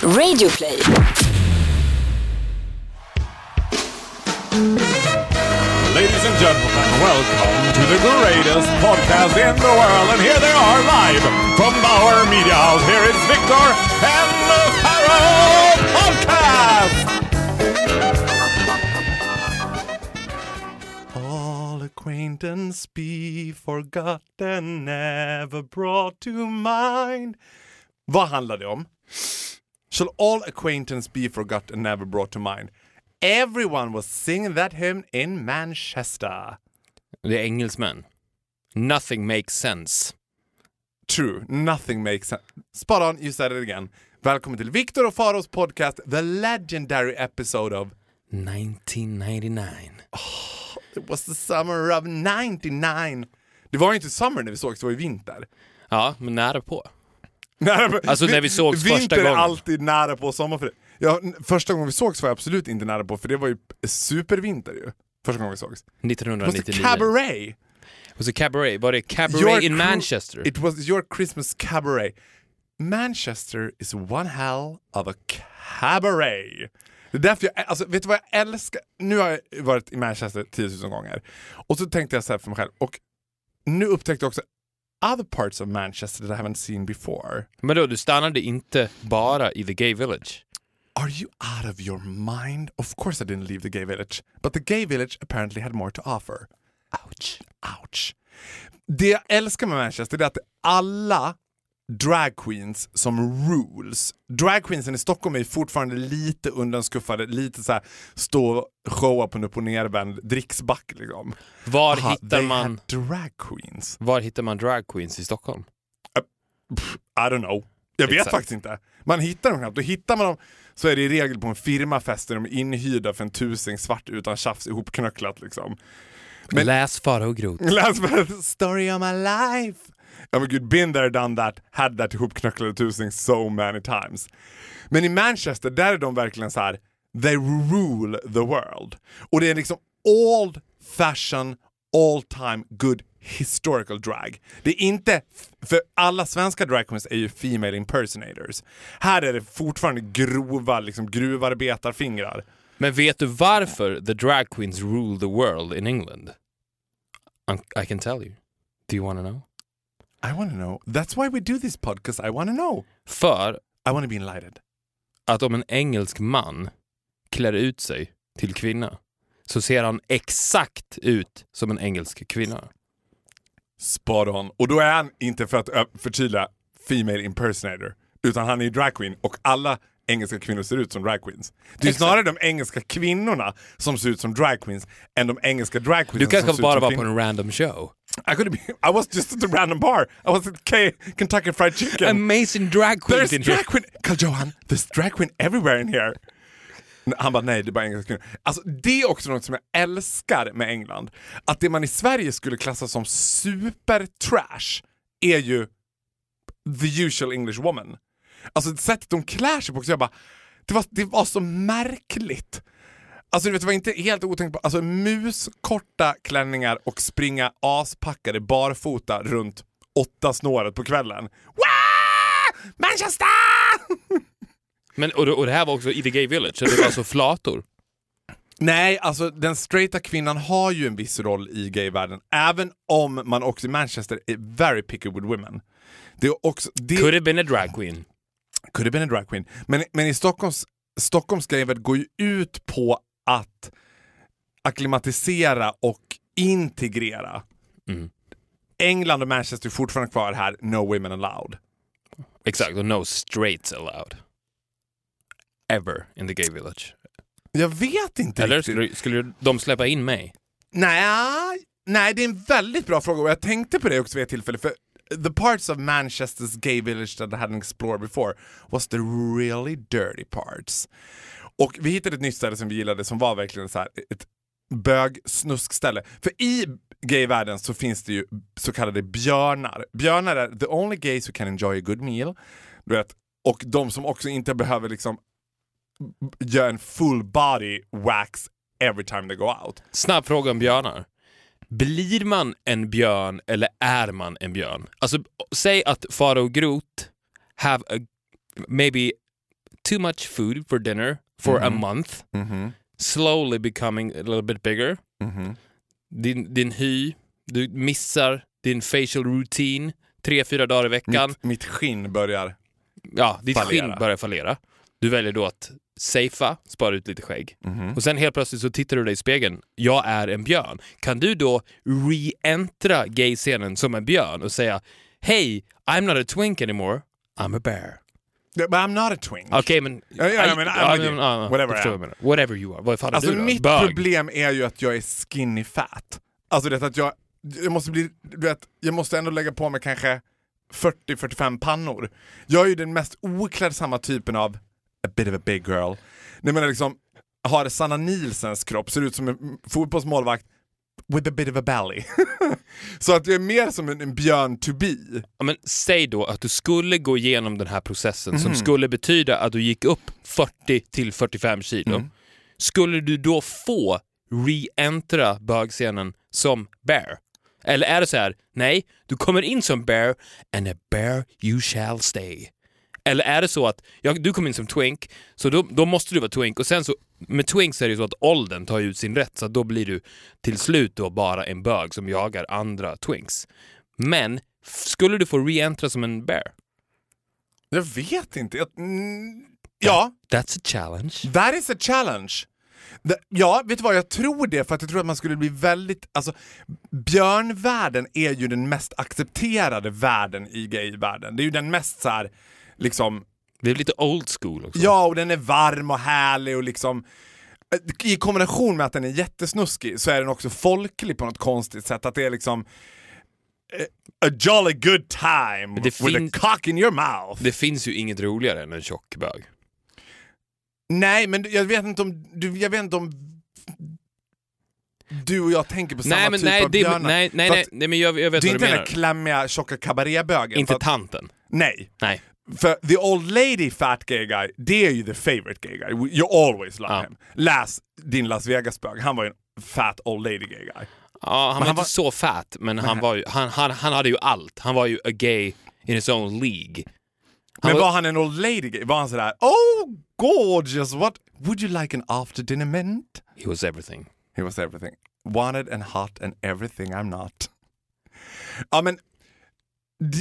Radioplay. Ladies and gentlemen, welcome to the greatest podcast in the world. And here they are live from Bauer Media House. Here is Victor and the Pharaoh Podcast. All acquaintance be forgotten, never brought to mind. Vad handlar det om? Shall all acquaintance be forgotten, never brought to mind? Everyone was singing that hymn in Manchester. Det är engelsmän. Nothing makes sense. True, nothing makes sense. Spot on, you said it again. Välkommen till Viktor och Faros podcast, the legendary episode of 1999. It was the summer of 99. Det var ju inte summer när vi sågs, det var ju vinter. Ja, men nära på. Nära, Alltså, när vi sågs vinter första är gången. alltid nära på sommar för det. Ja, första gången vi sågs var jag absolut inte nära på, för det var ju supervinter ju. Första gången vi sågs. It was a 1999. cabaret. Was it cabaret? Var det cabaret Your in Manchester? It was your Christmas cabaret. Manchester is one hell of a cabaret. Det är därför jag, alltså vet du vad jag älskar? Nu har jag varit i Manchester 10 000 gånger. Och så tänkte jag så här för mig själv, och nu upptäckte jag också other parts of Manchester that I haven't seen before. Men då, du stannade inte bara i the gay village? Are you out of your mind? Of course I didn't leave the gay village. But the gay village apparently had more to offer. Ouch. Ouch. Det jag älskar med Manchester är att alla drag queens som rules. Drag queensen i Stockholm är fortfarande lite undanskuffade, lite så här stå showa på en upp och nervänd dricksback liksom. Var Aha, hittar man drag queens. var hittar man drag queens i Stockholm? I don't know. Jag vet Exakt. faktiskt inte. Man hittar dem knappt. Och hittar man dem så är det i regel på en firmafest där de är inhyrda för en tusing svart utan tjafs ihopknöcklat liksom. Men- Läs Fara och Grot. Läs story of my life. Ja men gud, been there, done that, had that ihopknöcklade tusing so many times. Men i Manchester, där är de verkligen så här. they rule the world. Och det är liksom old fashion, all time good historical drag. Det är inte, för alla svenska dragqueens är ju female impersonators. Här är det fortfarande grova liksom gruvarbetarfingrar. Men vet du varför the drag queens rule the world in England? I'm- I can tell you. Do you want to know? I wanna know. That's why we do this podcast, I wanna know. För I wanna be enlightened. att om en engelsk man klär ut sig till kvinna så ser han exakt ut som en engelsk kvinna. Spot on. Och då är han inte för att ö, förtydliga female impersonator, utan han är ju drag queen och alla engelska kvinnor ser ut som drag queens. Det är Exakt. snarare de engelska kvinnorna som ser ut som drag queens än de engelska drag queens Du kanske bara var på en random show. I, could be, I was just at a random bar. I was at K Kentucky Fried Chicken. Amazing drag queen! There's drag queen! Carl Johan, there's drag queen everywhere in here. Han bara nej, det är bara engelska kvinnor. Alltså, det är också något som jag älskar med England. Att det man i Sverige skulle klassa som super-trash är ju the usual English woman. Alltså sättet de klär sig på också, jag bara, det var, det var så märkligt. Alltså du vet, det var inte helt otänkbart. Alltså muskorta klänningar och springa aspackade barfota runt åtta snåret på kvällen. Wah! Manchester! Men, och, och det här var också i the gay village, så det var alltså flator. Nej, alltså den straighta kvinnan har ju en viss roll i gayvärlden, även om man också i Manchester är very picky with women. Det är också... Det, Could have been a drag queen. Could have been a drag queen. Men, men i Stockholms, Stockholms gayvärld går ju ut på att akklimatisera och integrera. Mm. England och Manchester är fortfarande kvar här, no women allowed. Exakt, och no straights allowed. Ever in the gay village. Jag vet inte Eller riktigt. skulle, skulle de släppa in mig? Nej, nej, det är en väldigt bra fråga och jag tänkte på det också vid ett tillfälle för the parts of Manchester's gay village that I hadn't explored before was the really dirty parts. Och vi hittade ett nytt ställe som vi gillade som var verkligen så här ett bög-snuskställe. För i gayvärlden så finns det ju så kallade björnar. Björnar är the only gays who can enjoy a good meal. Du vet, och de som också inte behöver liksom göra en full body wax every time they go out. Snabb fråga om björnar. Blir man en björn eller är man en björn? Alltså, säg att Faro Groth have a, maybe too much food for dinner for a month, Mhm. slowly becoming a little bit bigger. Mhm. Din, din hy, du missar din facial routine tre, fyra dagar i veckan. Mitt, mitt skinn börjar... ja, ditt fallera. skinn börjar fallera. Du väljer då att safea, spara ut lite skägg. Mhm. Och sen helt plötsligt så tittar du dig i spegeln. Jag är en björn. Kan du då re-entra gay-scenen som en björn och säga Hey, I'm not a twink anymore, I'm a bear. But I'm not a twink. Okej, men... Ja, ja, I'm you. Whatever I am. Whatever you are. Vad fan är Alltså du då? mitt Bög? problem är ju att jag är skinny fat. Alltså det att jag, jag måste bli, du vet, jag måste ändå lägga på mig kanske 40-45 pannor. Jag är ju den mest oklädsamma typen av a bit of a big girl. Jag menar liksom, har Sanna Nilsens kropp, ser ut som en fotbollsmålvakt with a bit of a belly. Så att jag är mer som en, en björn to be. Ja, men säg då att du skulle gå igenom den här processen Mhm. som skulle betyda att du gick upp 40 till 45 kilo. Mm. Skulle du då få re-entra bögscenen som bear? Eller är det så här, nej, du kommer in som bear and a bear you shall stay. Eller är det så att ja, du kom in som twink, så då, då måste du vara twink och sen så med twinks är det ju så att åldern tar ut sin rätt så då blir du till slut då bara en bög som jagar andra twinks. Men skulle du få re-entra som en bear? Jag vet inte. Jag, mm, ja, That's a challenge. That is a challenge. Ja, vet du vad? Jag tror det för att jag tror att man skulle bli väldigt... Alltså, björnvärlden är ju den mest accepterade världen i gayvärlden. Det är ju den mest så här, liksom... Det är lite old school också. Ja, och den är varm och härlig och liksom... I kombination med att den är jättesnuskig så är den också folklig på något konstigt sätt. Att det är liksom... eh, A jolly good time with a cock in your mouth. Det finns ju inget roligare än en tjock bög. Nej, men jag vet inte om... Du, jag vet inte om... Du och jag tänker på samma Nej, men typ nej, av björnar. nej, nej, nej, nej, men jag, jag vet Det är vad inte du den menar. där klämmiga tjocka kabarébögen. Inte tanten. Nej. Nej. För the old lady fat gay guy, det är ju the favorite gay guy. You always love Ja. him. Läs din Las Vegas-bög, han var ju en fat old lady gay guy. Ja, han var han inte var- så fat, men han, var ju, han, han, han hade ju allt. Han var ju a gay in his own League. Han Men var- var han en old lady gay? Var han sådär Oh gorgeous, what would you like an after dinner mint? He was everything. He was everything. Wanted and hot and everything I'm not. Ja men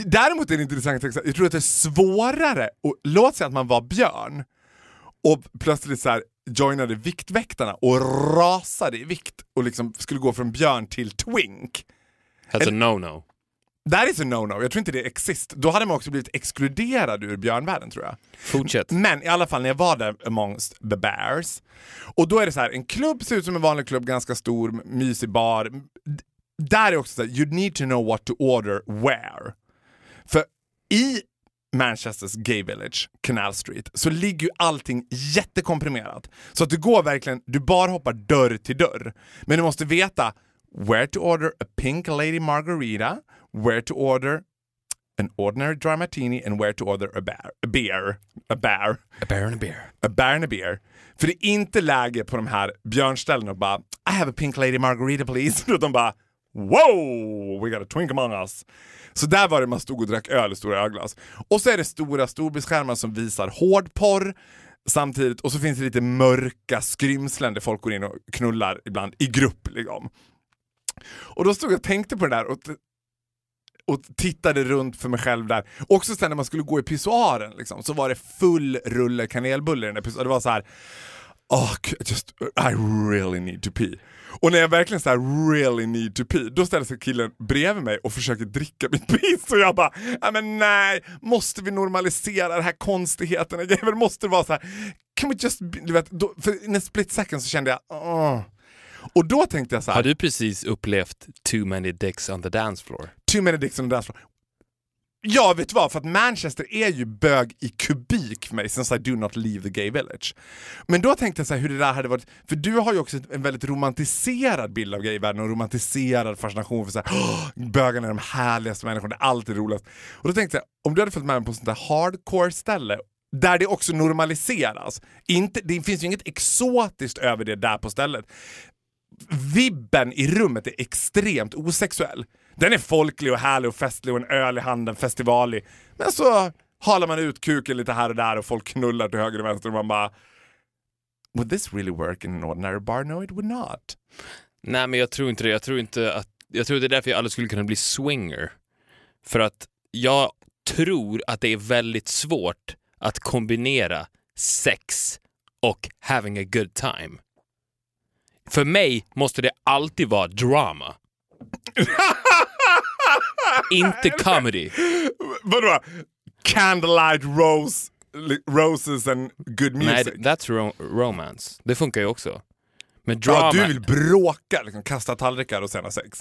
Däremot är det intressant, jag tror att det är svårare, och låt säga att man var björn och plötsligt så här joinade Viktväktarna och rasade i vikt och liksom skulle gå från björn till twink. That's a no-no. That is a no-no, jag tror inte det exist. Då hade man också blivit exkluderad ur björnvärlden tror jag. Fortsätt. Men i alla fall när jag var där amongst the bears. Och då är det så här, en klubb ser ut som en vanlig klubb, ganska stor, mysig bar. Där är också så här, you need to know what to order where. För i Manchesters Gay Village, Canal Street, så ligger ju allting jättekomprimerat. Så att du går verkligen, du bara hoppar dörr till dörr. Men du måste veta where to order a pink lady margarita, where to order an ordinary dry martini and where to order a bear. A beer. A bear. A bear and a bear. A bear and a beer. För det är inte läge på de här björnställena och bara I have a pink lady margarita please. Utan bara wow, we got a twink among us. Så där var det man stod och drack öl i stora ölglas. Och så är det stora storbildsskärmar som visar hårdporr samtidigt och så finns det lite mörka skrymslen där folk går in och knullar ibland i grupp. Liksom. Och då stod jag och tänkte på det där och, och tittade runt för mig själv där. Också sen när man skulle gå i pissoaren liksom, så var det full rulle kanelbulle i den där pissoaren. Det var så här. Oh, just, I really need to pee. Och när jag verkligen så här really need to pee, då ställer sig killen bredvid mig och försöker dricka mitt piss och jag bara, nej men nej, måste vi normalisera den här konstigheten? Det måste vara så här, can we just, du vet, då, för in en split second så kände jag, åh. Och då tänkte jag så här, Har du precis upplevt too many dicks on the dance floor? too many dicks on the dance floor. Ja, vet du vad? För att Manchester är ju bög i kubik för mig, since I do not leave the gay village. Men då tänkte jag så här, hur det där hade varit, för du har ju också en väldigt romantiserad bild av gayvärlden och romantiserad fascination för så här, bögarna är de härligaste människorna, det är alltid roligast. Och då tänkte jag, om du hade följt med mig på ett sånt där hardcore ställe där det också normaliseras. Inte, det finns ju inget exotiskt över det där på stället vibben i rummet är extremt osexuell. Den är folklig och härlig och festlig och en öl i handen, festivalig. Men så halar man ut kuken lite här och där och folk knullar till höger och vänster och man bara Would this really work in an ordinary bar? No it would not. Nej, men jag tror inte det. Jag tror inte att... Jag tror det är därför jag aldrig skulle kunna bli swinger. För att jag tror att det är väldigt svårt att kombinera sex och having a good time. För mig måste det alltid vara drama inte comedy. Vadå? Candlelight rose, roses and good Nej, music? that's ro- romance. Det funkar ju också. Men ja, drama, du vill bråka, liksom, kasta tallrikar och sen ha sex.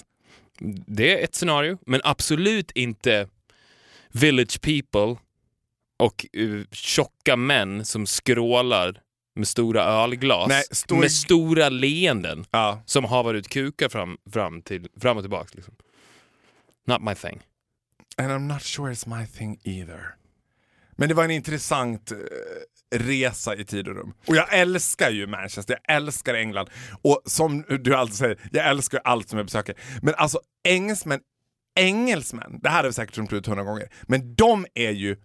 det är ett scenario. Men absolut inte village people och uh, tjocka män som skrålar med stora ölglas Nej, stor- med stora leenden Ja. som havar ut kukar fram, fram, till, fram och tillbaka. Liksom. Not my thing. And I'm not sure it's my thing either. Men det var en intressant eh, resa i tid och rum. Och jag älskar ju Manchester, jag älskar England. Och som du alltid säger, jag älskar allt som jag besöker. Men alltså engelsmän, engelsmän, det här har vi säkert runt ut hundra gånger, men de är ju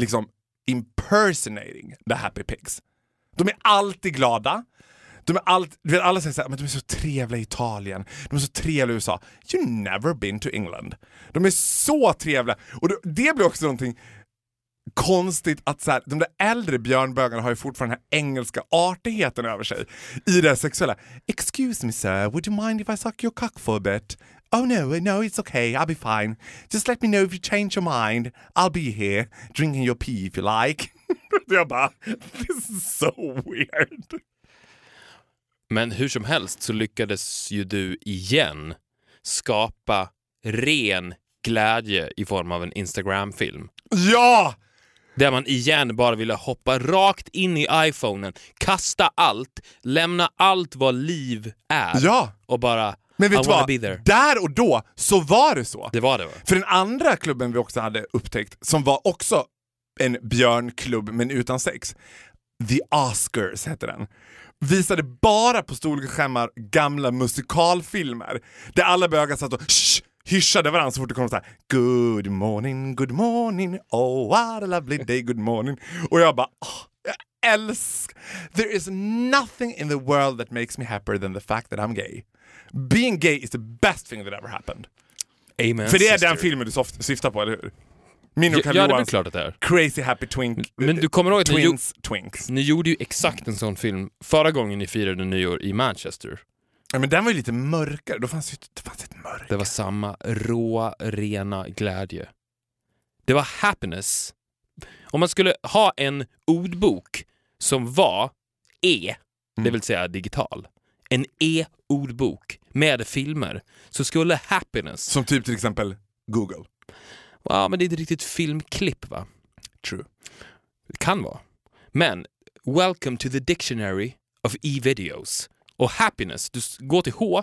liksom impersonating the happy pigs. De är alltid glada. De är allt, du vet, alla säger såhär, men de är så trevliga i Italien, de är så trevliga i USA. You never been to England. De är så trevliga. Och det, det blir också någonting konstigt att så här, de där äldre björnbögarna har ju fortfarande den här engelska artigheten över sig i det sexuella. Excuse me sir, would you mind if I suck your cock for a bit? Oh no, no it's okay, I'll be fine. Just let me know if you change your mind. I'll be here, drinking your pee if you like. Jag bara, this is so weird. Men hur som helst så lyckades ju du igen skapa ren glädje i form av en Instagram-film. Ja! Där man igen bara ville hoppa rakt in i iPhonen, kasta allt, lämna allt vad liv är Ja! och bara Men vet du vad? Där och då så var det så. Det var det va? För den andra klubben vi också hade upptäckt, som var också en björnklubb men utan sex, The Oscars hette den. Visade bara på storskärmar gamla musikalfilmer där alla bögar satt och shh, hyschade varandra så fort det kom så här Good morning, good morning, oh what a lovely day, good morning. Och jag bara, oh, jag älskar... There is nothing in the world that makes me happier than the fact that I'm gay. Being gay is the best thing that ever happened. Amen För det är sister. den filmen du syftar på, eller hur? Min och Kalle ja, Johans klart att det är. Crazy Happy Twink... Men du kommer ihåg att ni, Twins Twinks. ni gjorde ju exakt en sån film förra gången ni firade nyår i Manchester. Ja, men den var ju lite mörkare, då fanns ju, det fanns ett mörker. Det var samma råa, rena glädje. Det var happiness. Om man skulle ha en ordbok som var E, det vill säga digital, en E-ordbok med filmer, så skulle happiness... Som typ till exempel Google. Ja, men det är inte riktigt filmklipp va? True. Det kan vara. Men, welcome to the dictionary of e-videos. Och happiness, du går till H,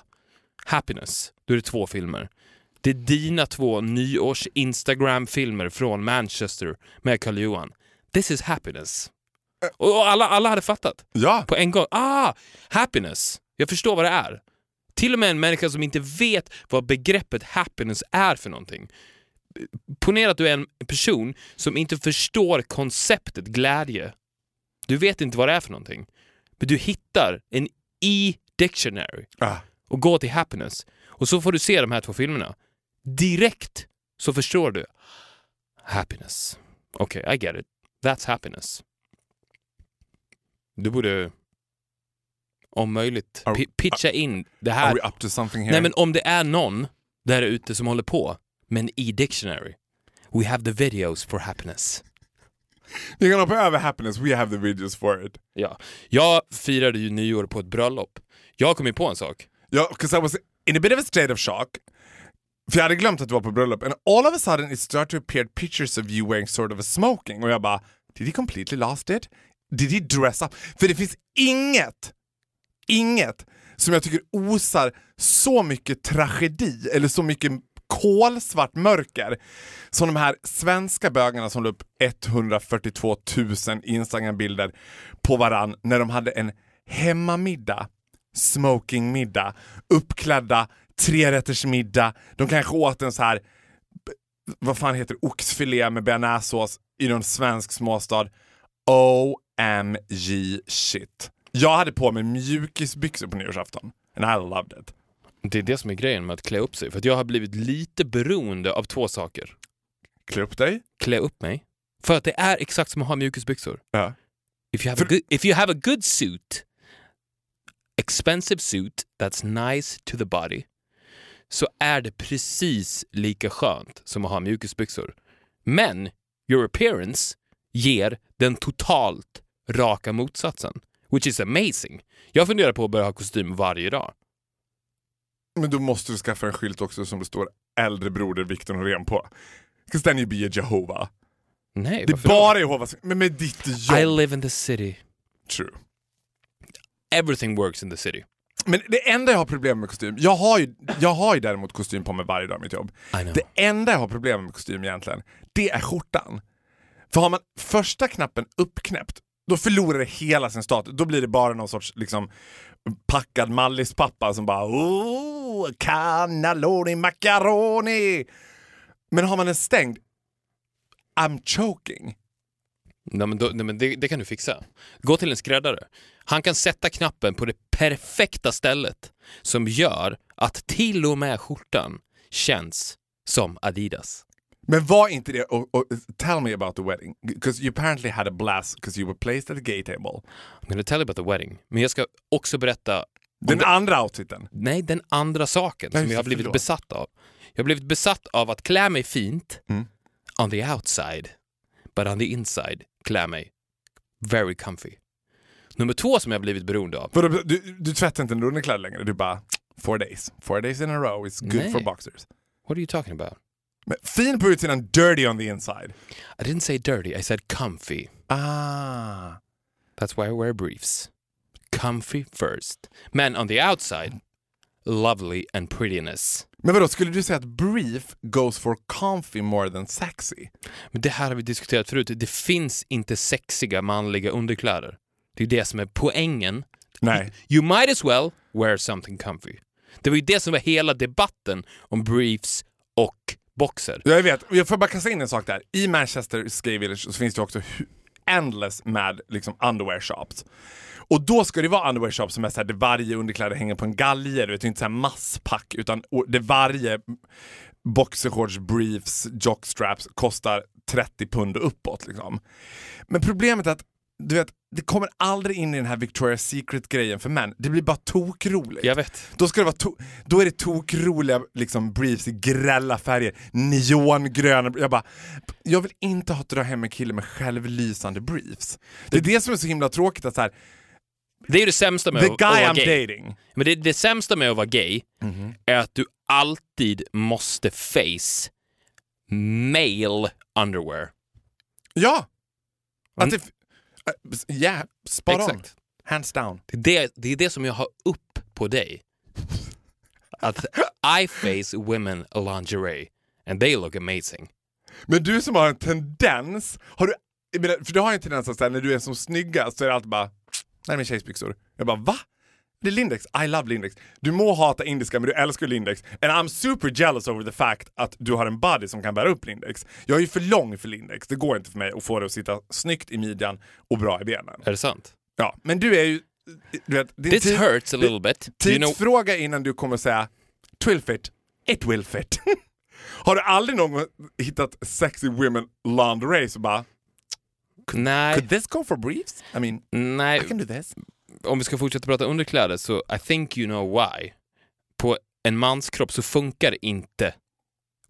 happiness, då är det två filmer. Det är dina två nyårs Instagram-filmer från Manchester med Karl Johan. This is happiness. Och alla, alla hade fattat Ja, på en gång. Ah, happiness. Jag förstår vad det är. Till och med en människa som inte vet vad begreppet happiness är för någonting. Ponera att du är en person som inte förstår konceptet glädje. Du vet inte vad det är för någonting. Men du hittar en e-dictionary ah, och går till happiness. Och så får du se de här två filmerna. Direkt så förstår du. Happiness. Okej, okay, I get it. That's happiness. Du borde om möjligt Are- pi- pitcha in det are här. we up to something here? Nej men om det är någon där ute som håller på med en e-dictionary. We have the videos for happiness. Ni kan hoppa över happiness, we have the videos for it. Ja. Jag firade ju nyår på ett bröllop. Jag kom ju på en sak. Ja, because I was in a bit of a state of shock. För jag hade glömt att du var på bröllop. And all of a sudden it started to appear pictures of you wearing sort of a smoking. Och jag bara, did he completely lost it? Did he dress up? För det finns inget, inget som jag tycker osar så mycket tragedi eller så mycket kolsvart mörker som de här svenska bögarna som la upp 142 000 Instagram-bilder på varann när de hade en hemmamiddag, smokingmiddag, uppklädda, trerättersmiddag. De kanske åt en så här, vad fan heter det, oxfilé med bearnaisesås i någon svensk småstad. OMG shit. Jag hade på mig mjukisbyxor på nyårsafton. And I loved it. Det är det som är grejen med att klä upp sig. För jag har blivit lite beroende av två saker. Klä upp dig. Klä upp mig. För att det är exakt som att ha mjukisbyxor. Ja. If you have, a good, if you have a good suit, expensive suit that's nice to the body, så är det precis lika skönt som att ha mjukisbyxor. Men your appearance ger den totalt raka motsatsen. Which is amazing. Jag funderar på att börja ha kostym varje dag. Men då måste du skaffa en skylt också som det står äldre broder Viktor Norén på. Because then you be a Jehova. Nej, Det är bara Jehovas... Men med ditt jobb. I live in the city. True. Everything works in the city. Men det enda jag har problem med kostym, jag har ju, jag har ju däremot kostym på mig varje dag i mitt jobb. Det enda jag har problem med kostym egentligen, det är skjortan. För har man första knappen uppknäppt, då förlorar det hela sin status. Då blir det bara någon sorts liksom, packad mallispappa som bara cannelloni macaroni. Men har man den stängd, I'm choking. Nej, men, då, nej, men det, det kan du fixa. Gå till en skräddare. Han kan sätta knappen på det perfekta stället som gör att till och med skjortan känns som Adidas. Men var inte det, och, och, tell me about the wedding, because you apparently had a blast because you were placed at the gay table. I'm gonna tell you about the wedding. Men jag ska också berätta Den det- andra outfiten. Nej, den andra saken Nej, som jag har blivit förlåt. besatt av. Jag har blivit besatt av att klä mig fint Mm. on the outside, but on the inside klä mig very comfy. Nummer två som jag har blivit beroende av. Vadå, du, du tvättar inte underkläder längre, du bara four days. Four days in a row is good Nej. for boxers. What are you talking about? Men fin på utsidan, dirty on the inside. I didn't say dirty, I said comfy. Ah. That's why I wear briefs. Comfy first. Men on the outside, lovely and prettiness. Men vadå, skulle du säga att brief goes for comfy more than sexy? Men det här har vi diskuterat förut. Det finns inte sexiga manliga underkläder. Det är det som är poängen. Nej. You might as well wear something comfy. Det var ju det som var hela debatten om briefs och boxer. Jag vet, jag får bara kasta in en sak där. I Manchester Gay Village så finns det också endless med liksom underwear shops. Och då ska det vara underwear shops som är såhär, där varje underkläder hänger på en galge, du vet, det är inte såhär masspack, utan det varje boxershorts, briefs, jockstraps kostar 30 pund och uppåt. Liksom. Men problemet är att du vet, det kommer aldrig in i den här Victoria's Secret-grejen för män. Det blir bara tokroligt. Jag vet. Då, ska det vara to- då är det tokroliga liksom, briefs i grälla färger, neongröna. Jag bara, jag vill inte ha dra hem en kille med självlysande briefs. Det är det som är så himla tråkigt att så här, Det är det sämsta med the att, att guy vara I'm gay. dating. Men det, det sämsta med att vara gay är att du alltid måste face male underwear. Ja! Att Mm. det, ja, yeah, spot on. Exakt. Hands down. Det är det, det är det som jag har upp på dig. Att I face women lingerie and they look amazing. Men du som har en tendens, har du, för du har en tendens att säga när du är som snyggast så är det alltid bara, nej men tjejsbyxor. Jag bara va? Det är Lindex, I love Lindex. Du må hata indiska men du älskar Lindex. And I'm super jealous over the fact att du har en body som kan bära upp Lindex. Jag är ju för lång för Lindex, det går inte för mig att få det att sitta snyggt i midjan och bra i benen. Är det sant? Ja, men du är ju, du vet, din This tid- hurts a little bit. Know, Tidsfråga innan du kommer säga twill fit, it will fit. Har du aldrig någon hittat sexy women lingerie så bara nej, Could this go for briefs? I mean, I nej, can do this. Om vi ska fortsätta prata underkläder så I think you know why. På en mans kropp så funkar inte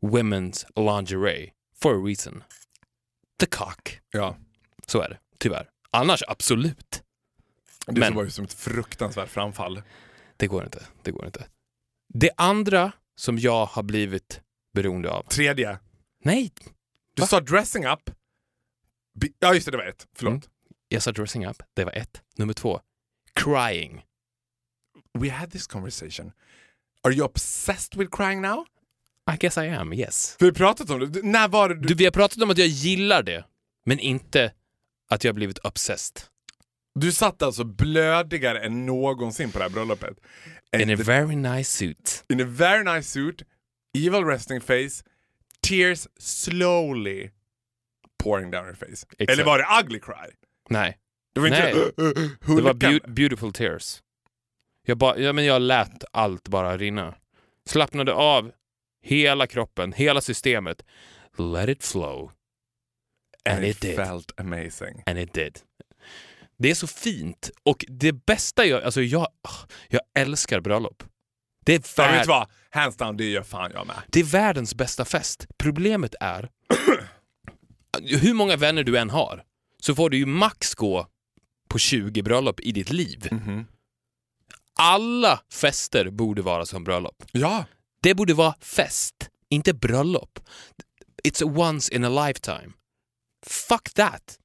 women's lingerie for a reason. The cock. Ja. Så är det, tyvärr. Annars absolut. Det Men- var ju som ett fruktansvärt framfall. Det går inte. Det går inte. Det andra som jag har blivit beroende av. Tredje. Nej, Du Va? sa dressing up. Ja just det, det var ett. Förlåt. Mm. jag sa dressing up. Det var ett. Nummer två, crying. We had this conversation. Are you obsessed with crying now? I guess I am, yes. Vi har pratat om det. Du- När var det du... Du, vi har pratat om att jag gillar det, men inte att jag har blivit obsessed. Du satt alltså blödigare än någonsin på det här bröllopet. And In a very nice suit. in a very nice suit, evil resting face, tears slowly pouring down your face. Exakt. Eller var det ugly cry? Nej, Det var inte Nej. det var beau- beautiful tears. Jag, ba, ja, men jag lät allt bara rinna. Slappnade av hela kroppen, hela systemet. Let it flow. And And it it did. felt amazing. And it did. Det är så fint. Och det bästa jag... Alltså jag, jag älskar bröllop. Det är, Ja, vet vad? Hands down, det gör fan jag med. det är världens bästa fest. Problemet är... hur många vänner du än har så får du ju max gå på 20 bröllop i ditt liv. Mhm. Alla fester borde vara som bröllop. Ja. Det borde vara fest, inte bröllop. It's a once in a lifetime. Fuck that.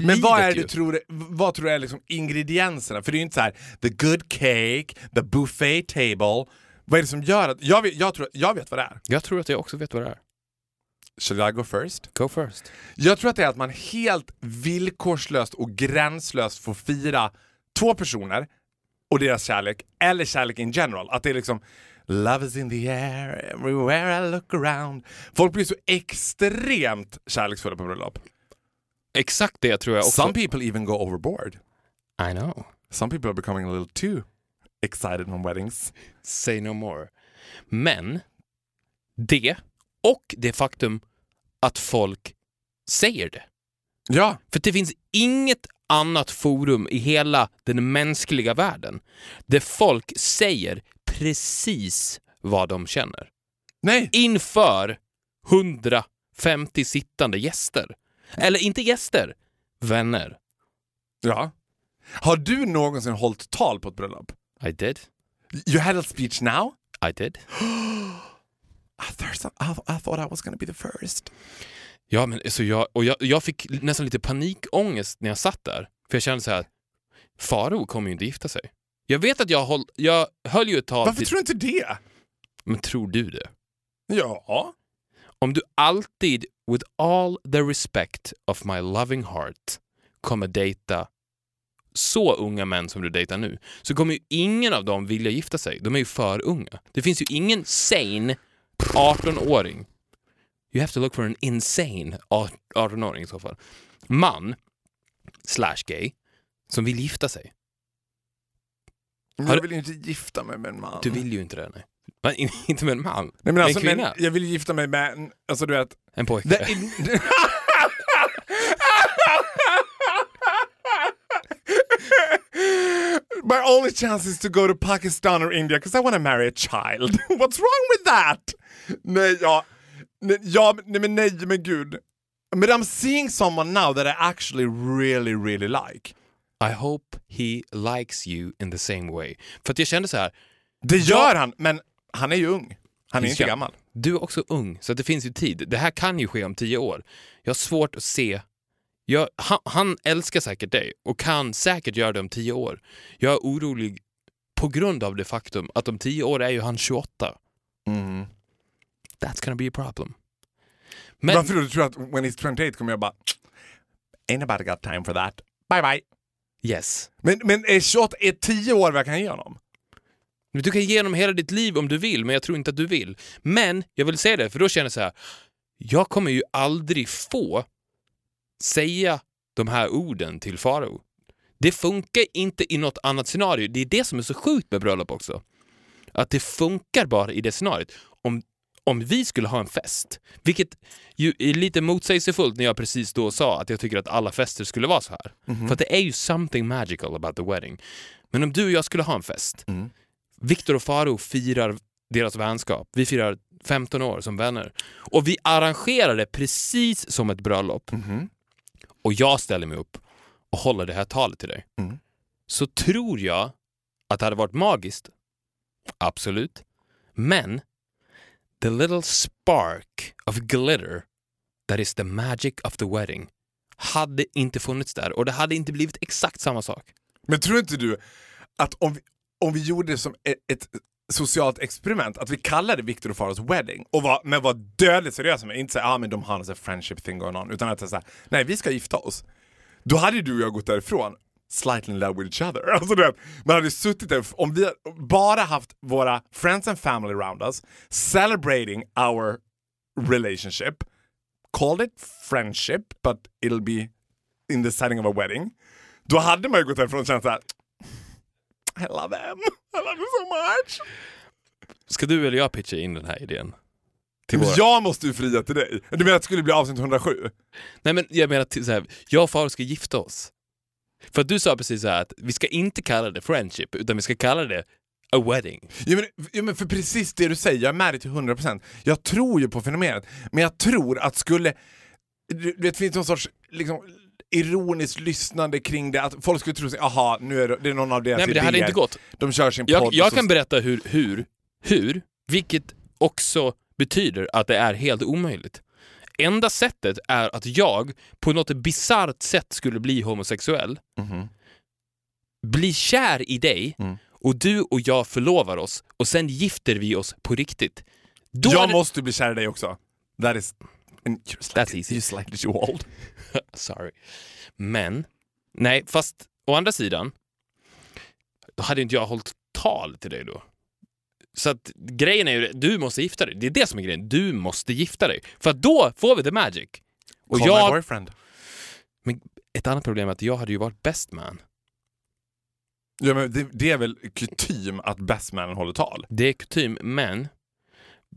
Men vad är det du tror, vad tror du är liksom ingredienserna? För det är ju inte så här the good cake, the buffet table. Vad är det som gör att... Jag vet, jag tror, jag vet vad det är. Jag tror att jag också vet vad det är. Shall I go first? Go first. Jag tror att det är att man helt villkorslöst och gränslöst får fira två personer och deras kärlek, eller kärlek in general. Att det är liksom Love is in the air everywhere I look around. Folk blir så extremt kärleksfulla på bröllop. Exakt det tror jag också. Some people even go overboard. I know. Some people are becoming a little too excited on weddings. Say no more. Men det och det faktum att folk säger det. Ja, För det finns inget annat forum i hela den mänskliga världen där folk säger precis vad de känner. nej. Inför 150 sittande gäster. Eller inte gäster, vänner. Ja. Har du någonsin hållit tal på ett bröllop? I did. You had a speech now? I did. I thought I, I thought I was gonna be the first. Ja, men så jag, och jag, jag fick nästan lite panikångest när jag satt där. För jag kände så här, Faro kommer ju inte gifta sig. Jag vet att jag, håll, jag höll ju ett tal Varför till... tror du inte det? Men tror du det? Ja. Om du alltid, with all the respect of my loving heart, kommer dejta så unga män som du dejtar nu, så kommer ju ingen av dem vilja gifta sig. De är ju för unga. Det finns ju ingen sane 18-åring. You have to look for an insane 18-åring i så fall. Man, slash gay, som vill gifta sig. Men jag du- vill ju inte gifta mig med en man. Du vill ju inte det, nej. In- inte med en man. Nej, men alltså, en kvinna. men jag vill gifta mig med en... Alltså du vet... En pojke. The in... My only chance is to go to Pakistan or India because I want to marry a child. What's wrong with that? Nej, ja, nej, ja, nej, men nej, men gud. But I'm seeing someone now that I actually really, really like. I hope he likes you in the same way. För att jag kände så här, Det gör han, men han är ju ung. Han är inte gammal. Du är också ung, så det finns ju tid. Det här kan ju ske om tio år. Jag har svårt att se... Jag, han, han älskar säkert dig och kan säkert göra det om tio år. Jag är orolig på grund av det faktum att om tio år är ju han 28. Mm. That's gonna be a problem. Men Varför då? Du tror att when he's 28 kommer jag bara... Ain't nobody got time for that. Bye bye. yes. Men, men är 28, är 10 år vad jag kan ge honom? Du kan ge honom hela ditt liv om du vill, men jag tror inte att du vill. Men jag vill säga det, för då känner jag så här. Jag kommer ju aldrig få säga de här orden till Farao. Det funkar inte i något annat scenario. Det är det som är så sjukt med bröllop också. Att det funkar bara i det scenariot. Om, om vi skulle ha en fest, vilket ju är lite motsägelsefullt när jag precis då sa att jag tycker att alla fester skulle vara så här. För att det är ju something magical about the wedding. Men om du och jag skulle ha en fest, Mm. Viktor och Faro firar deras vänskap. Vi firar 15 år som vänner. Och vi arrangerar det precis som ett bröllop. Mhm. Och jag ställer mig upp och håller det här talet till dig. Mm. Så tror jag att det hade varit magiskt. Absolut. Men the little spark of glitter that is the magic of the wedding hade inte funnits där och det hade inte blivit exakt samma sak. Men tror inte du att om vi, om vi gjorde det som ett, ett socialt experiment, att vi kallade Victor och Faros wedding, och var, men var dödligt seriösa med inte säga ah, men de har en friendship thing going on, utan att säga nej vi ska gifta oss. Då hade ju du och jag gått därifrån slightly in love with each other. Alltså, vet, man hade suttit där, om vi bara haft våra friends and family around us, celebrating our relationship, called it friendship but it'll be in the setting of a wedding. Då hade man ju gått därifrån och känt såhär i love him, I love you so much. Ska du eller jag pitcha in den här idén? Till våra... Jag måste ju fria till dig. Du menar att det skulle bli avsnitt 107? Nej men jag menar till så här, jag och Farao ska gifta oss. För att du sa precis så här att vi ska inte kalla det friendship, utan vi ska kalla det a wedding. Ja men, ja, men för precis det du säger, jag är med dig till 100%. Jag tror ju på fenomenet, men jag tror att skulle... Du, du vet, det finns någon sorts liksom, ironiskt lyssnande kring det, att folk skulle tro sig, aha, nu är det, det är någon av deras Nej men det idéer. hade inte gått. De kör sin Jag, podd. jag kan berätta hur, hur, hur, vilket också betyder att det är helt omöjligt. Enda sättet är att jag på något bisarrt sätt skulle bli homosexuell, Mhm. bli kär i dig Mm. och du och jag förlovar oss och sen gifter vi oss på riktigt. Då Jag hade- måste bli kär i dig också. That is... And you're That's slightly, easy. You're slightly too old. Sorry. Men, nej, fast å andra sidan, då hade inte jag hållit tal till dig då. Så att grejen är ju, du måste gifta dig. Det är det som är grejen. Du måste gifta dig. För att då får vi the magic. Och Call my jag, boyfriend. men ett annat problem är att jag hade ju varit best man. Ja, men det, det är väl kutym att bestmannen håller tal? Det är kutym, men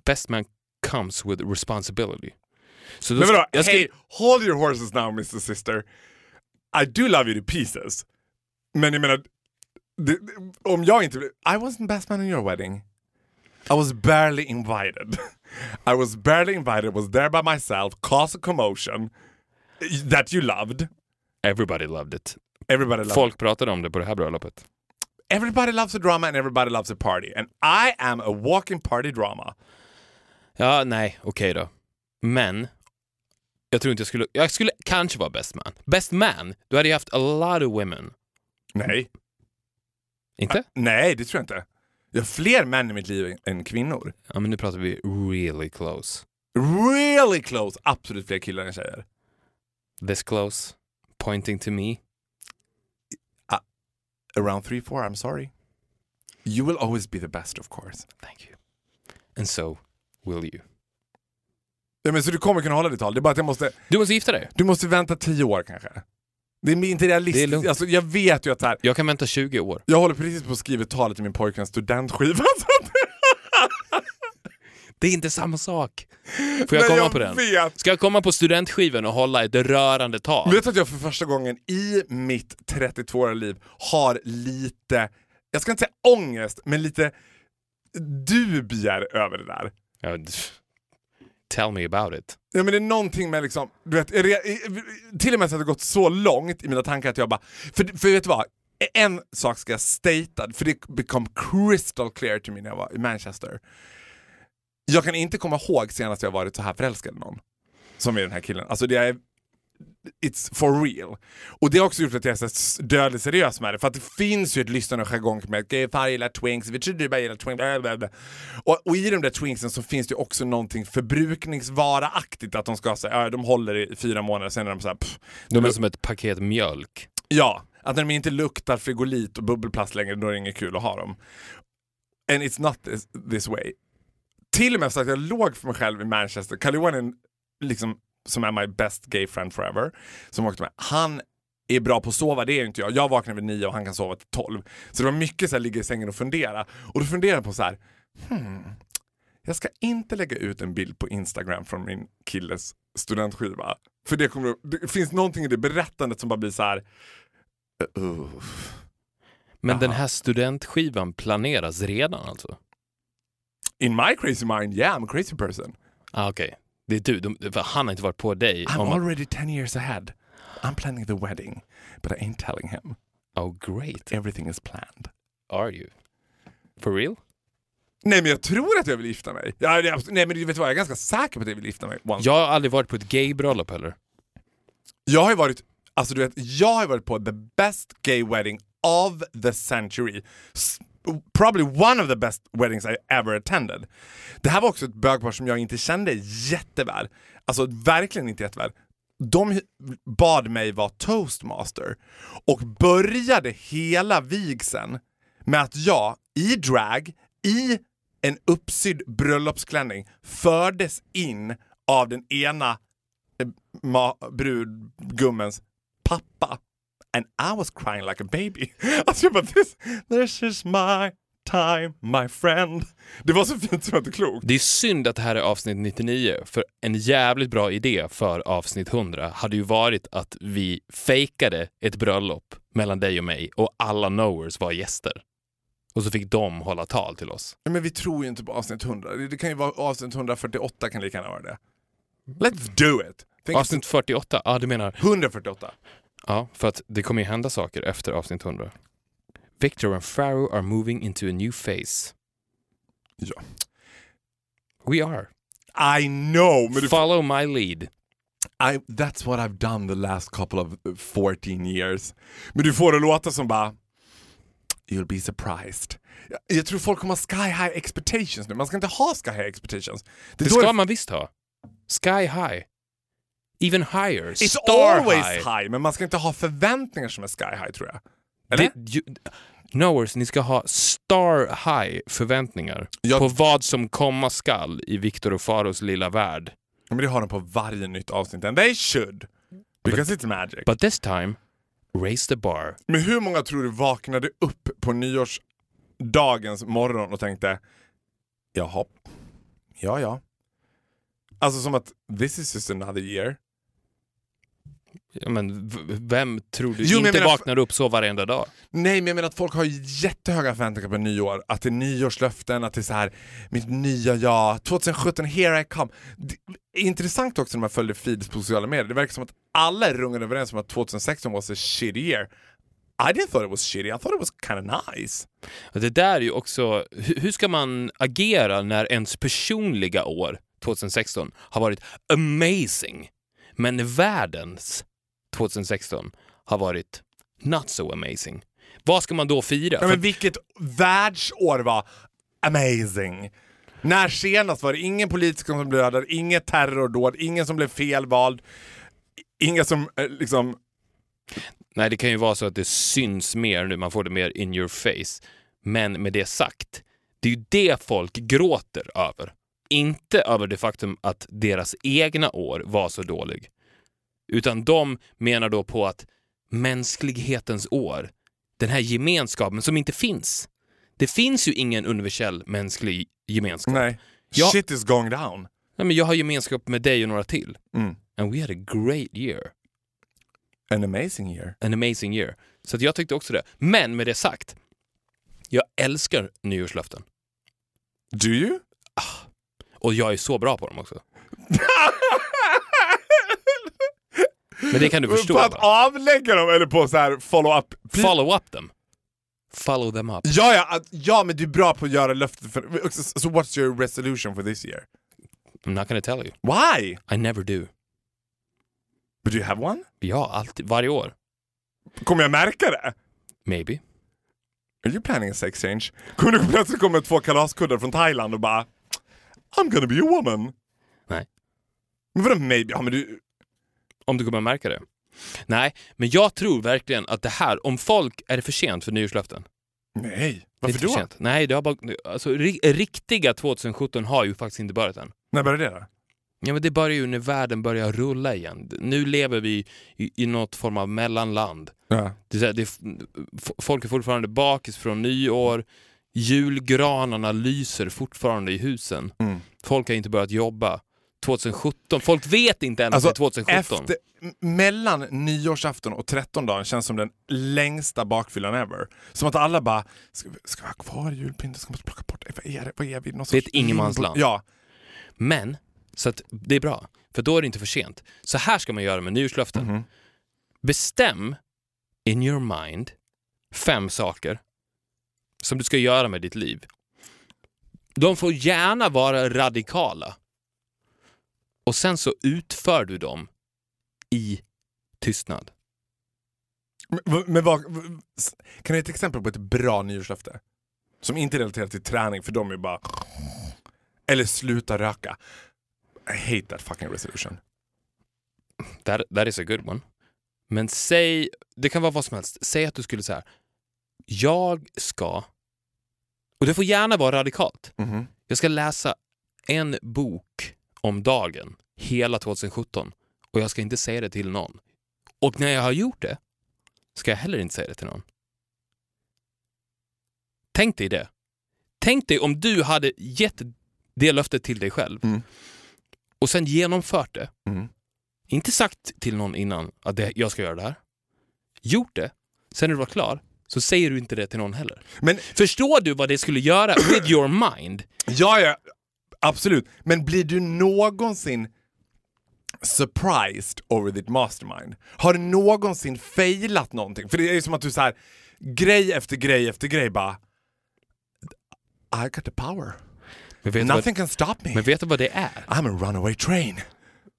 best man comes with responsibility. Så då Men vadå, jag ska, hey, hold your horses now Mr Sister. I do love you to pieces. Men jag menar, det, om jag inte... I wasn't best man in your wedding. I was barely invited. I was barely invited, was there by myself, caused a commotion that you loved. everybody loved it. Everybody loved Folk pratade om det på det här bröllopet. Everybody loves a drama and everybody loves a party. And I am a walking party drama. Ja, nej, okej då. Men jag tror inte jag skulle... Jag skulle kanske vara best man. Best man, då hade jag haft a lot of women. Nej. Inte? Nej, det tror jag inte. Jag har fler män i mitt liv än kvinnor. Ja, men nu pratar vi really close. Really close. Absolut fler killar än tjejer. This close, pointing to me. Around three, four, I'm sorry. You will always be the best of course. Thank you. And so will you. Ja, men så du kommer kunna hålla ditt tal. Det är bara att jag måste, Du måste gifta dig. du måste vänta tio år kanske. Det är inte Det är realistiskt. lugnt. alltså, jag vet ju att så här, Jag kan vänta 20 år. jag håller precis på att skriva talet till min pojkväns studentskiva. Det är inte samma sak. Får jag Men komma jag på den? Vet. Ska jag komma på studentskivan och hålla ett rörande tal? Vet du att jag för första gången i mitt 32-åriga liv har lite, jag ska inte säga ångest, men lite dubier över det där. Ja, Tell me about it. Ja, men det är någonting med liksom, du vet, till och med så att det gått så långt i mina tankar att jag bara, för, för vet du vad? En sak ska jag statea, för det become crystal clear to me när jag var i Manchester. Jag kan inte komma ihåg senast jag varit så här förälskad i någon. Som i den här killen. Alltså det är It's for real. Och det har också gjort att jag är så dödligt seriös med det. För att det finns ju ett lyssnande jargong med att jag gillar twinks, vi tror du bara gillar twinks. Och, och i de där twinksen så finns det ju också någonting förbrukningsvara-aktigt. Att de ska säga, ja, de håller i fyra månader, sen är de så här, pff, De är som ett paket mjölk. Ja, att när de inte luktar frigolit och bubbelplast längre, då är det inget kul att ha dem. And it's not this, this way. Till och med så att jag låg för mig själv i Manchester. Kalle Johan liksom, som är my best gay friend forever, som åkte med. Han är bra på att sova, det är inte jag. Jag vaknar vid nio och han kan sova till tolv. Så det var mycket så här, ligga i sängen och fundera. Och då funderar jag på så här, hmm, jag ska inte lägga ut en bild på Instagram från min killes studentskiva. För det, kommer, det finns någonting i det berättandet som bara blir så här. Uh, Men den Aha. här studentskivan planeras redan alltså? in my crazy mind, yeah I'm a crazy person. Ah, Okej, det är du. De, för han har inte varit på dig I'm om already 10 years ahead. I'm planning the wedding, but I ain't telling him. Oh great, Everything is planned. are you? For real? Nej men jag tror att jag vill gifta mig. Ja, det är abs- nej men du vet vad, jag är ganska säker på att jag vill gifta mig. Once. Jag har aldrig varit på ett gaybröllop heller. Jag har ju varit, alltså du vet, jag har varit på the best gay wedding of the century. Probably one of the best weddings I ever attended. Det här var också ett bögpar som jag inte kände jätteväl. Alltså verkligen inte jätteväl. De bad mig vara toastmaster och började hela vigseln med att jag i drag, i en uppsydd bröllopsklänning fördes in av den ena eh, brudgummens pappa. And I was crying like a baby. Alltså jag bara, this, this is my time my friend. Det var så fint så det inte klokt. Det är synd att det här är avsnitt 99, för en jävligt bra idé för avsnitt 100 hade ju varit att vi fejkade ett bröllop mellan dig och mig och alla knowers var gäster. Och så fick de hålla tal till oss. Men vi tror ju inte på avsnitt 100. Det kan ju vara avsnitt 148 kan lika gärna vara det. Let's do it! Tänk Avsnitt 48, ja du menar 148. Ja, för att det kommer ju hända saker efter avsnitt 100. Victor and Pharaoh are moving into a new phase. Ja. We are. I know! Men Follow my lead. I, that's what I've done the last couple of uh, 14 years. Men du får det låta som bara... You'll be surprised. Jag, jag tror folk kommer ha sky high expectations nu. Man ska inte ha sky high expectations. Det, Det ska man visst ha. Sky high. Even higher. It's Star always high. high. men man ska inte ha förväntningar som är sky high tror jag. Eller? Det, ju, knowers, ni ska ha star high förväntningar Jag- på vad som komma skall i Victor och Faros lilla värld. Men det har de på varje nytt avsnitt. And they should. Because it's magic. But this time, raise the bar. Men hur många tror du vaknade upp på nyårsdagens morgon och tänkte jaha, ja ja. Alltså som att this is just another year. Ja, men vem tror du Jo, inte vaknar upp så varenda dag? Nej men jag menar att folk har jättehöga förväntningar på nyår. Att det är nyårslöften, att det är så här mitt nya jag, 2017, here I come. Det är intressant också när man följer feeds på sociala medier. Det verkar som att alla är rungande överens om att 2016 was a shitty year. I didn't thought it was shitty, I thought it was kind of nice. Det där är ju också, hur ska man agera när ens personliga år 2016 har varit amazing, men världens 2016 har varit not so amazing? Vad ska man då fira? Ja, men vilket världsår var amazing! När senast var det ingen politiker som blev dödad, inget terrordåd, ingen som blev felvald, inga som eh, liksom... Nej, det kan ju vara så att det syns mer nu, man får det mer in your face. Men med det sagt, det är ju det folk gråter över. Inte över det faktum att deras egna år var så dålig. Utan de menar då på att mänsklighetens år, den här gemenskapen som inte finns. Det finns ju ingen universell mänsklig gemenskap. Nej. Ja. Shit is going down. Nej, men jag har gemenskap med dig och några till. Mm. And we had a great year. An amazing year. an amazing year. Så jag tyckte också det. Men med det sagt, jag älskar nyårslöften. Do you? Och jag är så bra på dem också. Men det kan du förstå. På att avlägga dem eller på så här follow up? Follow up them. Follow them up. Ja, ja, ja, men du är bra på att göra löften. För, so, what's your resolution for this year? I'm not gonna tell you. Why? I never do. But do you have one? Ja, alltid. Varje år. Kommer jag märka det? Maybe. Are you planning a sex change? Kommer du plötsligt komma två kalaskuddar från Thailand och bara I'm gonna be a woman? Nej. Men vadå maybe? Ja, men du... Om du kommer märka det. Nej, men jag tror verkligen att det här, om folk, är det för sent för nyårslöften? Nej. Varför då? sent. Nej, det har bara, alltså, ri- riktiga 2017 har ju faktiskt inte börjat än. När började det då? Ja, men det börjar ju när världen börjar rulla igen. Nu lever vi i, i något form av mellanland. Ja. Det är, det är, folk är fortfarande bakis från nyår, julgranarna lyser fortfarande i husen. Mm. Folk har inte börjat jobba. 2017, folk vet inte ens Alltså, att det är 2017. Efter, mellan nyårsafton och trettondagen känns som den längsta bakfyllan ever. Som att alla bara, ska vi, ska vi ha kvar julpynten? Ska vi plocka bort det? Vad är det? Vad är vi? Någon Det är ett ingenmansland. Ja. Men, så att det är bra, för då är det inte för sent. Så här ska man göra med nyårslöften. Mhm. Bestäm in your mind fem saker som du ska göra med ditt liv. De får gärna vara radikala. Och sen så utför du dem i tystnad. Men, men vad, kan du ge ett exempel på ett bra nyårslöfte? Som inte relaterar till träning, för de är bara... Eller sluta röka. I hate that fucking resolution. That, that is a good one. Men säg, det kan vara vad som helst. Säg att du skulle säga, jag ska, och det får gärna vara radikalt. Mhm. Jag ska läsa en bok om dagen hela 2017 och jag ska inte säga det till någon. Och när jag har gjort det ska jag heller inte säga det till någon. Tänk dig det. Tänk dig om du hade gett det löftet till dig själv Mm. och sen genomfört det. Mm. Inte sagt till någon innan att jag ska göra det här. Gjort det, sen när du var klar så säger du inte det till någon heller. Men Förstår du vad det skulle göra with your mind? ja, ja, absolut. Men blir du någonsin surprised over ditt mastermind? Har du någonsin failat någonting? För det är ju som att du så här grej efter grej efter grej bara I got the power. Du vad, Nothing can stop me. men vet du vad det är? I'm a runaway train.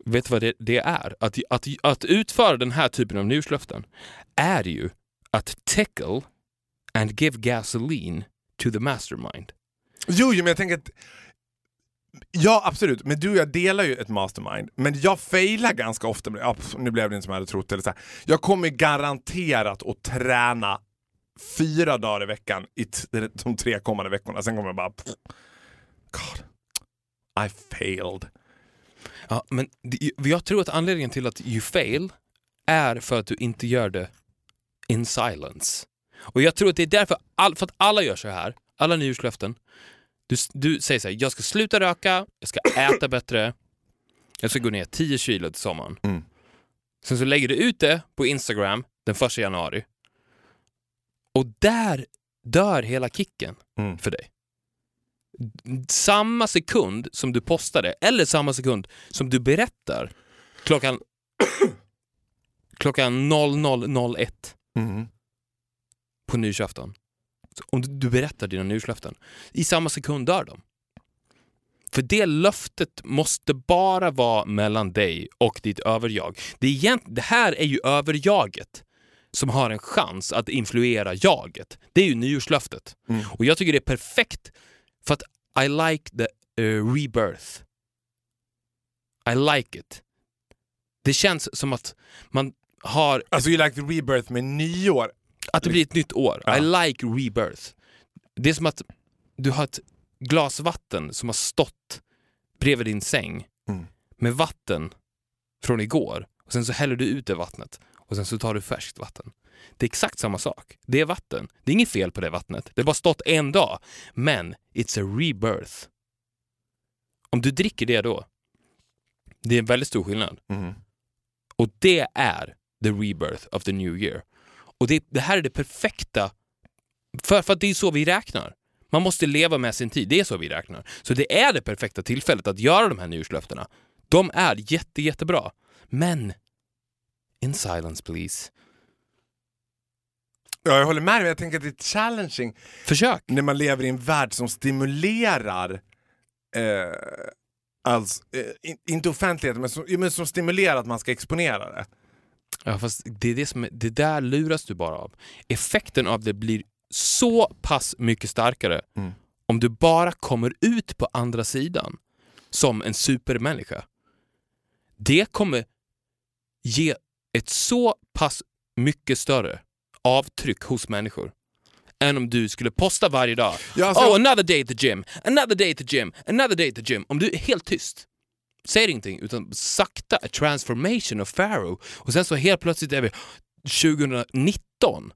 Vet du vad det, det är? Att, att, att utföra den här typen av nyårslöften är ju att tickle and give gasoline to the mastermind. Jo, men jag tänker att Ja, absolut. Men du och jag delar ju ett mastermind. Men jag failar ganska ofta. Pff, nu blev det inte som jag hade trott. Eller så här. Jag kommer garanterat att träna fyra dagar i veckan i de tre kommande veckorna. Sen kommer jag bara... Pff, God, I failed. Ja, men jag tror att anledningen till att you fail är för att du inte gör det in silence. Och jag tror att det är därför, all, för att alla gör så här, alla nyårslöften. Du, du säger så här, jag ska sluta röka, jag ska äta bättre, jag ska gå ner 10 kilo till sommaren. Mm. Sen så lägger du ut det på Instagram den 1 januari. Och där dör hela kicken Mm. för dig. Samma sekund som du postar det, eller samma sekund som du berättar klockan klockan 00.01 Mm. på nyårsafton. Om du- du berättar dina nyårslöften, i samma sekund dör de. För det löftet måste bara vara mellan dig och ditt överjag. Det, egent, det här är ju överjaget som har en chans att influera jaget. Det är ju nyårslöftet. Mm. Och jag tycker det är perfekt för att I like the uh, rebirth. I like it. Det känns som att man har Alltså you like the rebirth med nyår. att det blir ett nytt år. Ja. I like rebirth. Det är som att du har ett glas vatten som har stått bredvid din säng Mm. med vatten från igår och sen så häller du ut det vattnet och sen så tar du färskt vatten. Det är exakt samma sak. Det är vatten. Det är inget fel på det vattnet. Det har bara stått en dag. Men it's a rebirth. Om du dricker det då, det är en väldigt stor skillnad. Mm. Och det är the rebirth of the new year. Och det, det här är det perfekta, för, för att det är så vi räknar. Man måste leva med sin tid, det är så vi räknar. Så det är det perfekta tillfället att göra de här nyårslöftena. De är jätte, jättebra. Men, in silence please. Ja, jag håller med dig. Jag tänker att det är challenging Försök. när man lever i en värld som stimulerar eh, alltså, eh, in, inte offentligheten, men som, men som stimulerar att man ska exponera det. Ja, fast det, är det, som det där luras du bara av. Effekten av det blir så pass mycket starkare Mm. om du bara kommer ut på andra sidan som en supermänniska. Det kommer ge ett så pass mycket större avtryck hos människor än om du skulle posta varje dag. Ja, alltså- oh, another day at the gym, another day at the gym, another day at the gym. Om du är helt tyst, säger ingenting, utan sakta a transformation of Pharaoh. Och sen så helt plötsligt är vi 2019.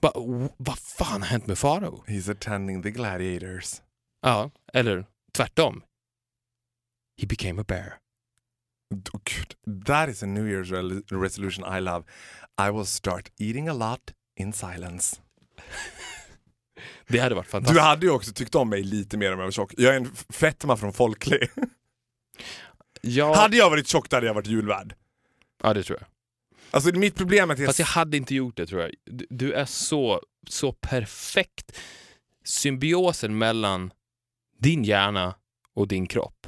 Ba, w- vad fan har hänt med Farao? He's attending the gladiators. Ja, eller tvärtom. He became a bear. Oh, that is a New Year's re- resolution I love. I will start eating a lot in silence. Det hade varit fantastiskt. Du hade ju också tyckt om mig lite mer om jag var tjock. Jag är en fetma från folklig. ja, Hade jag varit tjock hade jag varit julvärd. ja, det tror jag. Alltså mitt problem är att jag... Fast jag hade inte gjort det tror jag. Du, är så, så perfekt. Symbiosen mellan din hjärna och din kropp.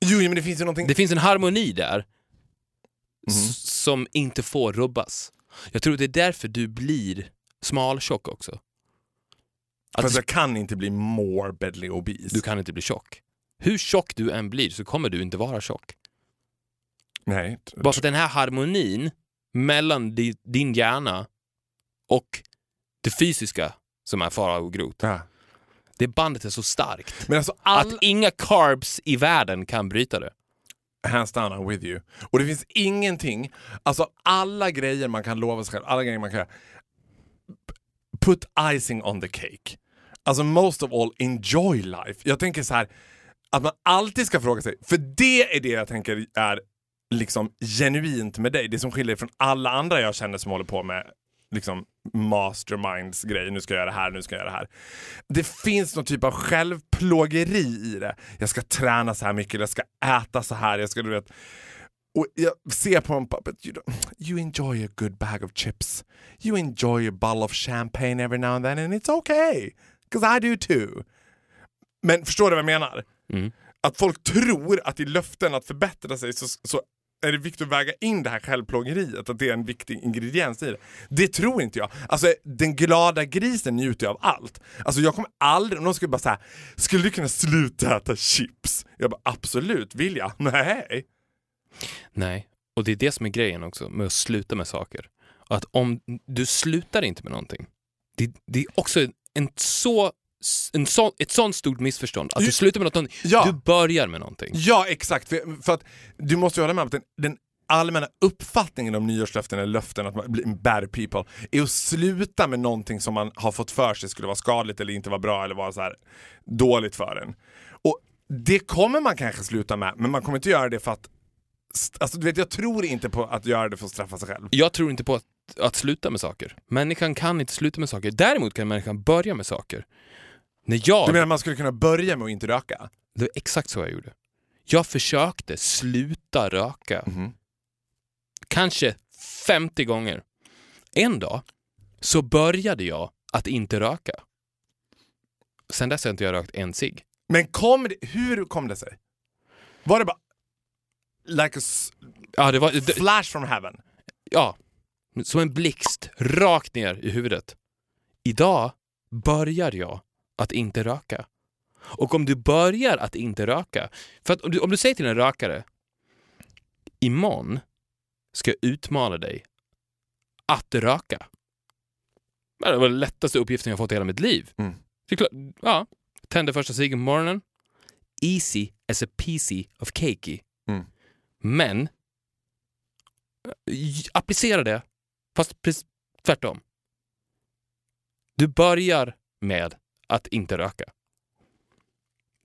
Jo, men det finns ju någonting... Det finns en harmoni där s- som inte får rubbas. Jag tror det är därför du blir smaltjock också. Att Fast jag kan inte bli morbidly obese. du kan inte bli tjock. Hur tjock du än blir så kommer du inte vara tjock. Nej. Bara för den här harmonin mellan di, din hjärna och det fysiska som är fara och grot. Ja. Det bandet är så starkt Men alltså all... att inga carbs i världen kan bryta det. Hands down I'm with you. Och det finns ingenting, alltså alla grejer man kan lova sig själv, alla grejer man kan. Put icing on the cake. Alltså most of all, enjoy life. Jag tänker så här att man alltid ska fråga sig, för det är det jag tänker är liksom genuint med dig. Det som skiljer dig från alla andra jag känner som håller på med liksom masterminds grej. Nu ska jag göra det här, nu ska jag göra det här. Det finns någon typ av självplågeri i det. Jag ska träna så här mycket, jag ska äta så här, jag ska du vet och jag ser på en puppet, you, you enjoy a good bag of chips. You enjoy a bottle of champagne every now and then and it's okay. Because I do too. Men förstår du vad jag menar? Mm. Att folk tror att i löften att förbättra sig så, så är det viktigt att väga in det här självplågeriet, att det är en viktig ingrediens i det. Det tror inte jag. Alltså den glada grisen njuter av allt. Alltså jag kommer aldrig, om någon skulle bara säga skulle du kunna sluta äta chips? Jag bara absolut, vill jag? Nej. Nej, och det är det som är grejen också med att sluta med saker. Att om du slutar inte med någonting, det, det är också en så, en så, ett sånt stort missförstånd. Att du slutar med något, Ja. du börjar med någonting. Ja, exakt. För, för att du måste ju hålla med om att den, den allmänna uppfattningen om nyårslöften eller löften att man blir bad people är att sluta med någonting som man har fått för sig skulle vara skadligt eller inte vara bra eller vara så här dåligt för en. Och det kommer man kanske sluta med, men man kommer inte göra det för att Alltså, du vet, jag tror inte på att göra det för att straffa sig själv. Jag tror inte på att, att sluta med saker. Människan kan inte sluta med saker. Däremot kan människan börja med saker. När jag... Du menar man skulle kunna börja med att inte röka? Det var exakt så jag gjorde. Jag försökte sluta röka. Mhm. Kanske 50 gånger. En dag så började jag att inte röka. Sen dess har inte jag rökt en cigg. Men kom det, hur kom det sig? Var det bara like a Ja, det var... Det, flash from heaven? ja, som en blixt rakt ner i huvudet. Idag börjar jag att inte röka. Och om du börjar att inte röka, för att om du, om du säger till en rökare imorgon ska jag utmana dig att röka. Det var den lättaste uppgiften jag fått i hela mitt liv. Mm. Klart, ja, tände första ciggen på morgonen. Easy as a piece of cakey. Mm. Men eh, applicera det, fast tvärtom. Du börjar med att inte röka.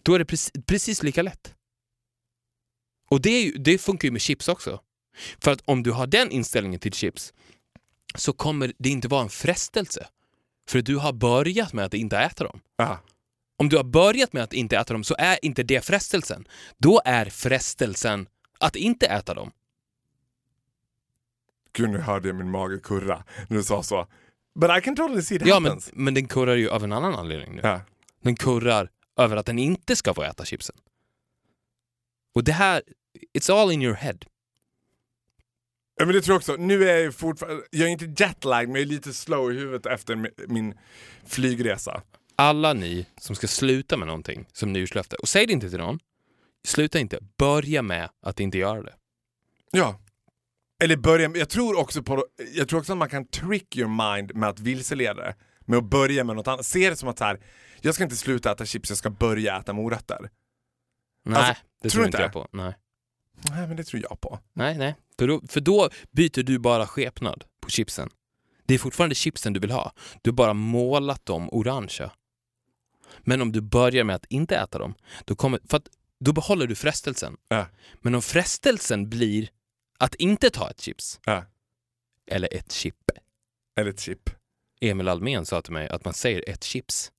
Då är det precis, precis lika lätt. Och det, ju, det funkar ju med chips också. För att om du har den inställningen till chips så kommer det inte vara en frestelse. För du har börjat med att inte äta dem. Ja. Om du har börjat med att inte äta dem så är inte det frestelsen. Då är frestelsen att inte äta dem. Gud, nu hörde jag min mage kurra när du sa så. But I can totally see it Ja, men, happens. men den kurrar ju av en annan anledning nu. Ja. Den kurrar över att den inte ska få äta chipsen. Och det här, it's all in your head. Ja, men det tror jag också. Nu är jag fortfarande, jag är inte jetlagged men jag är lite slow i huvudet efter mi- min flygresa. Alla ni som ska sluta med någonting som nyårslöfte, och säg det inte till någon, sluta inte, börja med att inte göra det. Ja. Eller börja, jag tror också på, jag tror också att man kan trick your mind med att vilseleda det. Med att börja med något annat. Se det som att så här, jag ska inte sluta äta chips, jag ska börja äta morötter. Nej, Alltså, det tror inte jag på. Nej, Nej men det tror jag på. nej. nej. För, då, för då byter du bara skepnad på chipsen. Det är fortfarande chipsen du vill ha. Du har bara målat dem orangea. Men om du börjar med att inte äta dem, då, kommer, för att, då behåller du frestelsen. Ja. Men om frestelsen blir att inte ta ett chips, Ja. eller ett chip. Eller ett chip. Emil Almen sa till mig att man säger ett chips.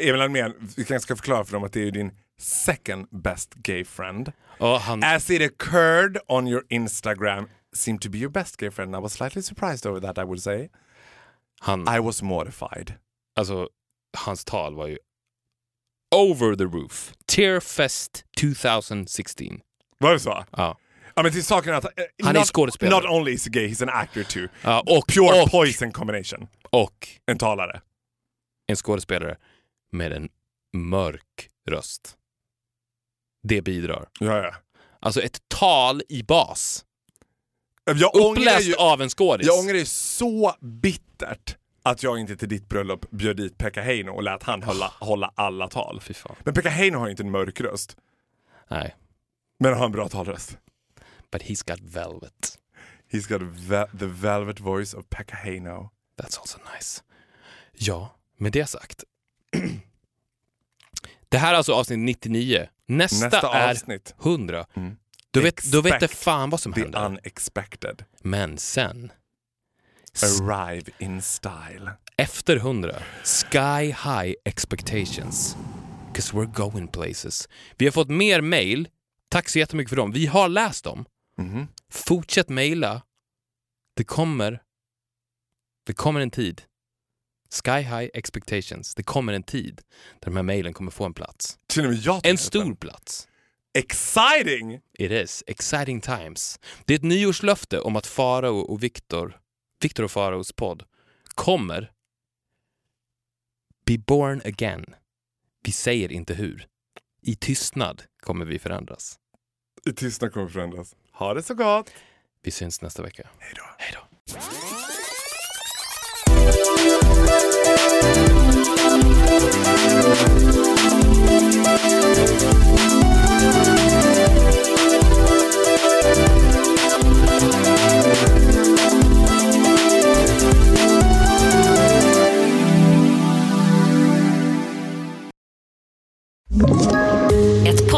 Emil Almén, vi kanske ska förklara för dem att det är din second best gay friend. Ja, han, As it occurred on your Instagram seemed to be your best gay friend. I was slightly surprised over that I would say. han, I was mortified. alltså, hans tal var ju over the roof. Tearfest 2016. Var det så? Ja. Ja men till saken är att... eh, Han är skådespelare. Not only is he gay, he's an actor too. Ja, och, Pure och, poison combination. och En talare. en skådespelare med en mörk röst. Det bidrar. Ja, ja. Alltså ett tal i bas. Jag ångrar, Uppläst ju, av en skådis. jag ångrar ju så bittert att jag inte till ditt bröllop bjöd dit Pekka Heino och lät han hålla, hålla alla tal. Fy fan. Men Pekka Heino har ju inte en mörk röst. Nej. Men han har en bra talröst. But he's got velvet. He's got ve- the velvet voice of Pekka Heino. That's also nice. Ja, med det sagt. Det här är alltså avsnitt 99. Nästa, Nästa är avsnitt. 100. Mm. Då vet, då vet det fan vad som The händer. unexpected. Men sen, Arrive in style. efter 100, sky high expectations. Because we're going places. Vi har fått mer mail. Tack så jättemycket för dem. Vi har läst dem. Mhm. Fortsätt mejla. Det kommer. Det kommer en tid. Sky high expectations. Det kommer en tid där de här mejlen kommer få en plats. Till och med jag En stor detta. plats. Exciting! It is. Exciting times. Det är ett nyårslöfte om att Farao och Viktor, Viktor och Faraos podd, kommer be born again. Vi säger inte hur. I tystnad kommer vi förändras. I tystnad kommer förändras. Ha det så gott! Vi syns nästa vecka. Hej då. Hej då. Ett